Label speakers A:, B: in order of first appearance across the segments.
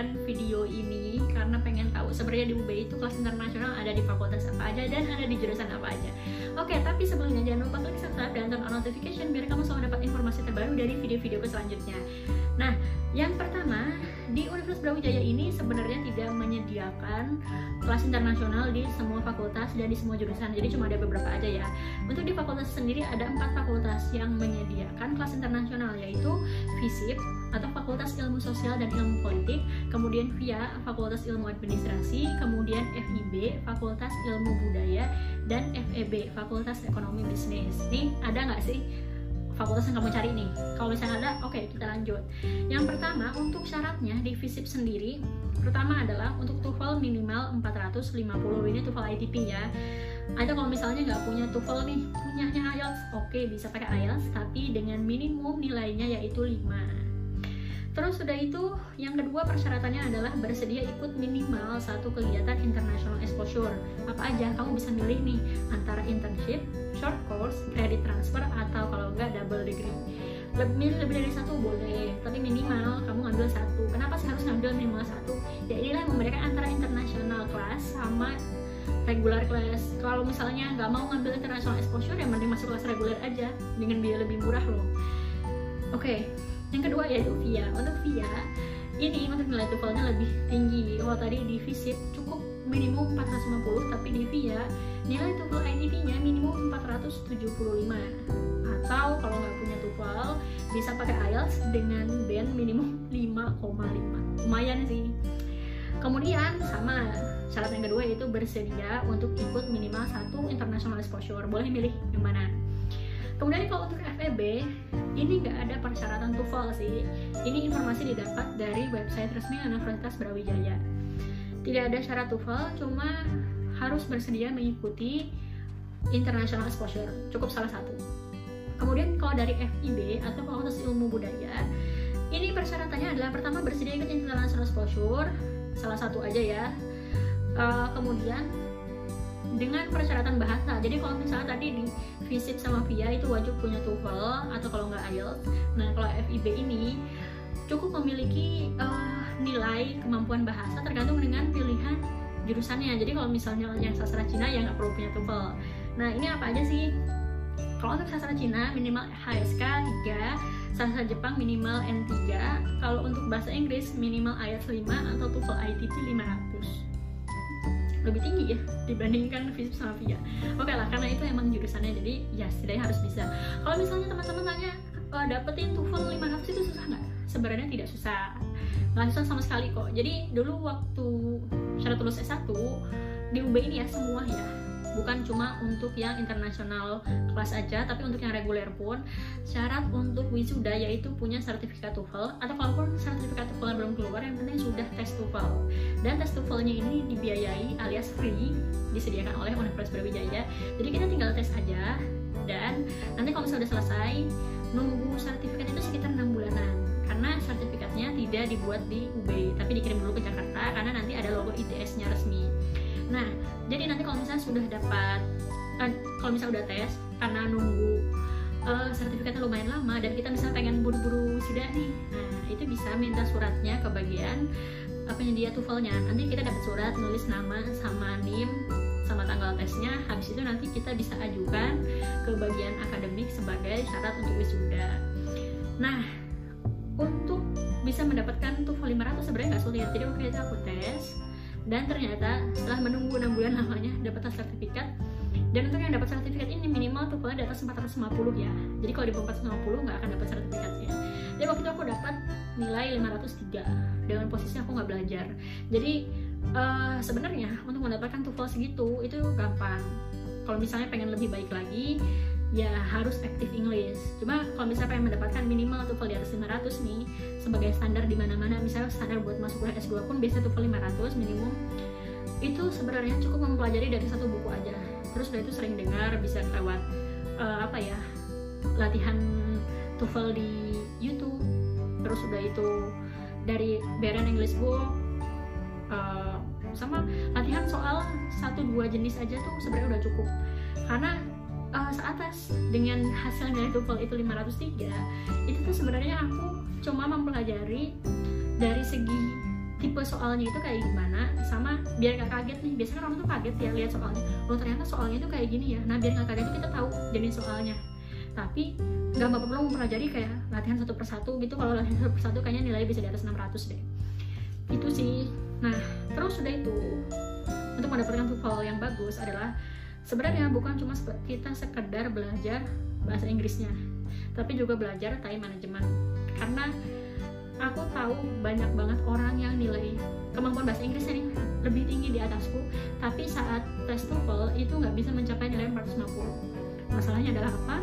A: membuatkan video ini karena pengen tahu sebenarnya di UB itu kelas internasional ada di fakultas apa aja dan ada di jurusan apa aja. Oke, tapi sebelumnya jangan lupa klik subscribe dan turn on notification biar kamu selalu dapat informasi terbaru dari video-videoku selanjutnya. Nah, yang pertama, di Universitas Brawijaya ini sebenarnya tidak menyediakan kelas internasional di semua fakultas dan di semua jurusan. Jadi cuma ada beberapa aja ya. Untuk di fakultas sendiri ada empat fakultas yang menyediakan kelas internasional yaitu FISIP atau Fakultas Ilmu Sosial dan Ilmu Politik, kemudian VIA Fakultas Ilmu Administrasi, kemudian FIB Fakultas Ilmu Budaya dan FEB Fakultas Ekonomi Bisnis. Nih ada nggak sih fakultas yang kamu cari nih? Kalau misalnya ada, oke okay, kita lanjut. Yang pertama untuk syaratnya di FISIP sendiri, pertama adalah untuk TOEFL minimal 450 ini TOEFL ITP ya atau kalau misalnya nggak punya TOEFL nih punyanya IELTS oke okay, bisa pakai IELTS tapi dengan minimum nilainya yaitu 5 Terus sudah itu, yang kedua persyaratannya adalah bersedia ikut minimal satu kegiatan international exposure. Apa aja? Kamu bisa milih nih antara internship, short course, credit transfer, atau kalau. Lebih, lebih dari satu boleh, tapi minimal kamu ngambil satu. Kenapa sih harus ngambil minimal satu? Ya inilah yang membedakan antara international class sama regular class. Kalau misalnya nggak mau ngambil international exposure, ya mending masuk kelas reguler aja dengan biaya lebih murah loh. Oke, okay yang kedua yaitu VIA untuk VIA ini untuk nilai TOEFL-nya lebih tinggi kalau tadi di FISIP cukup minimum 450 tapi di VIA nilai TOEFL ITP-nya minimum 475 atau kalau nggak TOEFL bisa pakai IELTS dengan band minimum 5,5 lumayan sih. Kemudian sama syarat yang kedua yaitu bersedia untuk ikut minimal satu international exposure. Boleh milih yang mana. Kemudian kalau untuk FEB ini nggak ada persyaratan TOEFL sih. Ini informasi didapat dari website resmi Universitas Brawijaya. Tidak ada syarat TOEFL cuma harus bersedia mengikuti international exposure. Cukup salah satu kemudian kalau dari FIB atau Fakultas Ilmu Budaya ini persyaratannya adalah pertama bersedia ikut international exposure salah satu aja ya. Uh, kemudian dengan persyaratan bahasa jadi kalau misalnya tadi di FISIP sama VIA itu wajib punya TOEFL atau kalau nggak IELTS. Nah kalau FIB ini cukup memiliki uh, nilai kemampuan bahasa tergantung dengan pilihan jurusannya. Jadi kalau misalnya yang sastra Cina ya nggak perlu punya TOEFL. Nah ini apa aja sih kalau untuk sastra Cina minimal HSK 3 sastra Jepang minimal N3 kalau untuk bahasa Inggris minimal IELTS 5 atau TOEFL ITP 500 lebih tinggi ya dibandingkan FISIP sama VIA oke lah karena itu emang jurusannya jadi ya setidaknya harus bisa. Kalau misalnya teman-teman tanya e, dapetin TOEFL 500 itu susah nggak? Sebenarnya tidak susah. Nggak susah sama sekali kok. Jadi dulu waktu syarat lulus S1 di UB ini ya semua ya bukan cuma untuk yang internasional kelas aja tapi untuk yang reguler pun. Syarat untuk wisuda yaitu punya sertifikat TOEFL atau kalaupun sertifikat TOEFL belum keluar yang penting sudah tes TOEFL. Dan tes TOEFL-nya ini dibiayai alias free disediakan oleh Universitas Brawijaya. Jadi kita tinggal tes aja dan nanti kalau misalnya sudah selesai nunggu sertifikat itu sekitar enam bulanan. Karena sertifikatnya tidak dibuat di UB tapi dikirim dulu ke Jakarta karena nanti ada logo ITS-nya resmi nah jadi nanti kalau misalnya sudah dapat uh, kalau misalnya udah tes karena nunggu uh, sertifikatnya lumayan lama dan kita misalnya pengen buru-buru wisuda nih nah itu bisa minta suratnya ke bagian uh, penyedia tuvelnya nanti kita dapat surat nulis nama sama nim sama tanggal tesnya habis itu nanti kita bisa ajukan ke bagian akademik sebagai syarat untuk wisuda. Nah untuk bisa mendapatkan TOEFL 500 sebenarnya nggak sulit. Jadi waktu itu aku tes dan ternyata setelah menunggu 6 bulan lamanya dapat sertifikat. Dan untuk yang dapat sertifikat ini minimal TOEFL di atas 450 ya. Jadi kalau di bawah 450 nggak akan dapat sertifikatnya jadi waktu itu aku dapat nilai 503 dengan posisi aku nggak belajar. Jadi uh, sebenarnya untuk mendapatkan TOEFL segitu itu gampang. Kalau misalnya pengen lebih baik lagi ya harus aktif English. Cuma kalau misalnya pengen mendapatkan minimal TOEFL di atas 500 nih sebagai standar di mana-mana, misalnya standar buat masuk kuliah S2 pun biasa TOEFL 500 minimum. Itu sebenarnya cukup mempelajari dari satu buku aja. Terus udah itu sering dengar bisa lewat uh, apa ya? latihan TOEFL di YouTube. Terus udah itu dari Beren English Book uh, sama latihan soal satu dua jenis aja tuh sebenarnya udah cukup karena seatas dengan hasil dari TOEFL itu 503 itu tuh sebenarnya aku cuma mempelajari dari segi tipe soalnya itu kayak gimana sama biar nggak kaget nih. Biasanya orang tuh kaget ya lihat soalnya. Oh ternyata soalnya itu kayak gini ya. Nah biar nggak kaget itu kita tahu jenis soalnya. Tapi nggak perlu mempelajari kayak latihan satu persatu gitu. Kalau latihan satu persatu kayaknya nilai bisa di atas 600 deh. Itu sih. Nah terus sudah itu untuk mendapatkan TOEFL yang bagus adalah sebenarnya bukan cuma kita sekedar belajar bahasa Inggrisnya tapi juga belajar time management. Karena aku tahu banyak banget orang yang nilai kemampuan bahasa Inggrisnya nih lebih tinggi di atasku tapi saat tes TOEFL itu nggak bisa mencapai nilai 450 masalahnya adalah apa?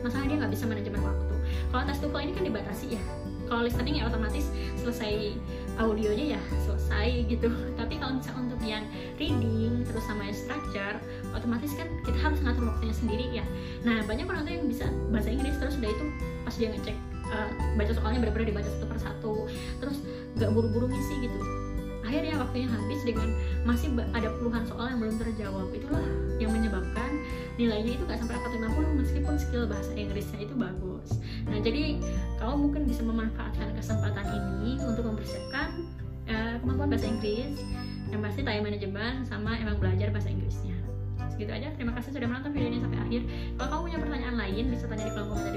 A: Masalahnya dia nggak bisa manajemen waktu. Kalau tes TOEFL ini kan dibatasi ya. Kalau listening ya otomatis selesai audionya ya selesai gitu. Tapi kalau misalnya untuk yang reading terus sama structure otomatis kan kita harus ngatur waktunya sendiri ya. Nah banyak orang tuh yang bisa bahasa Inggris terus udah itu pas dia ngecek uh, baca soalnya benar-benar dibaca satu persatu. Terus nggak buru-buru ngisi gitu. Akhirnya waktunya habis dengan masih ada puluhan soal yang belum terjawab. Itulah yang menyebabkan nilainya itu nggak sampai 450 meskipun skill bahasa Inggrisnya itu bagus. Nah jadi kamu mungkin bisa memanfaatkan kesempatan ini untuk mempersiapkan uh, kemampuan bahasa Inggris yang pasti time management sama emang belajar bahasa Inggrisnya. Segitu aja terima kasih sudah menonton video ini sampai akhir. Kalau kamu punya pertanyaan lain bisa tanya di kolom komentar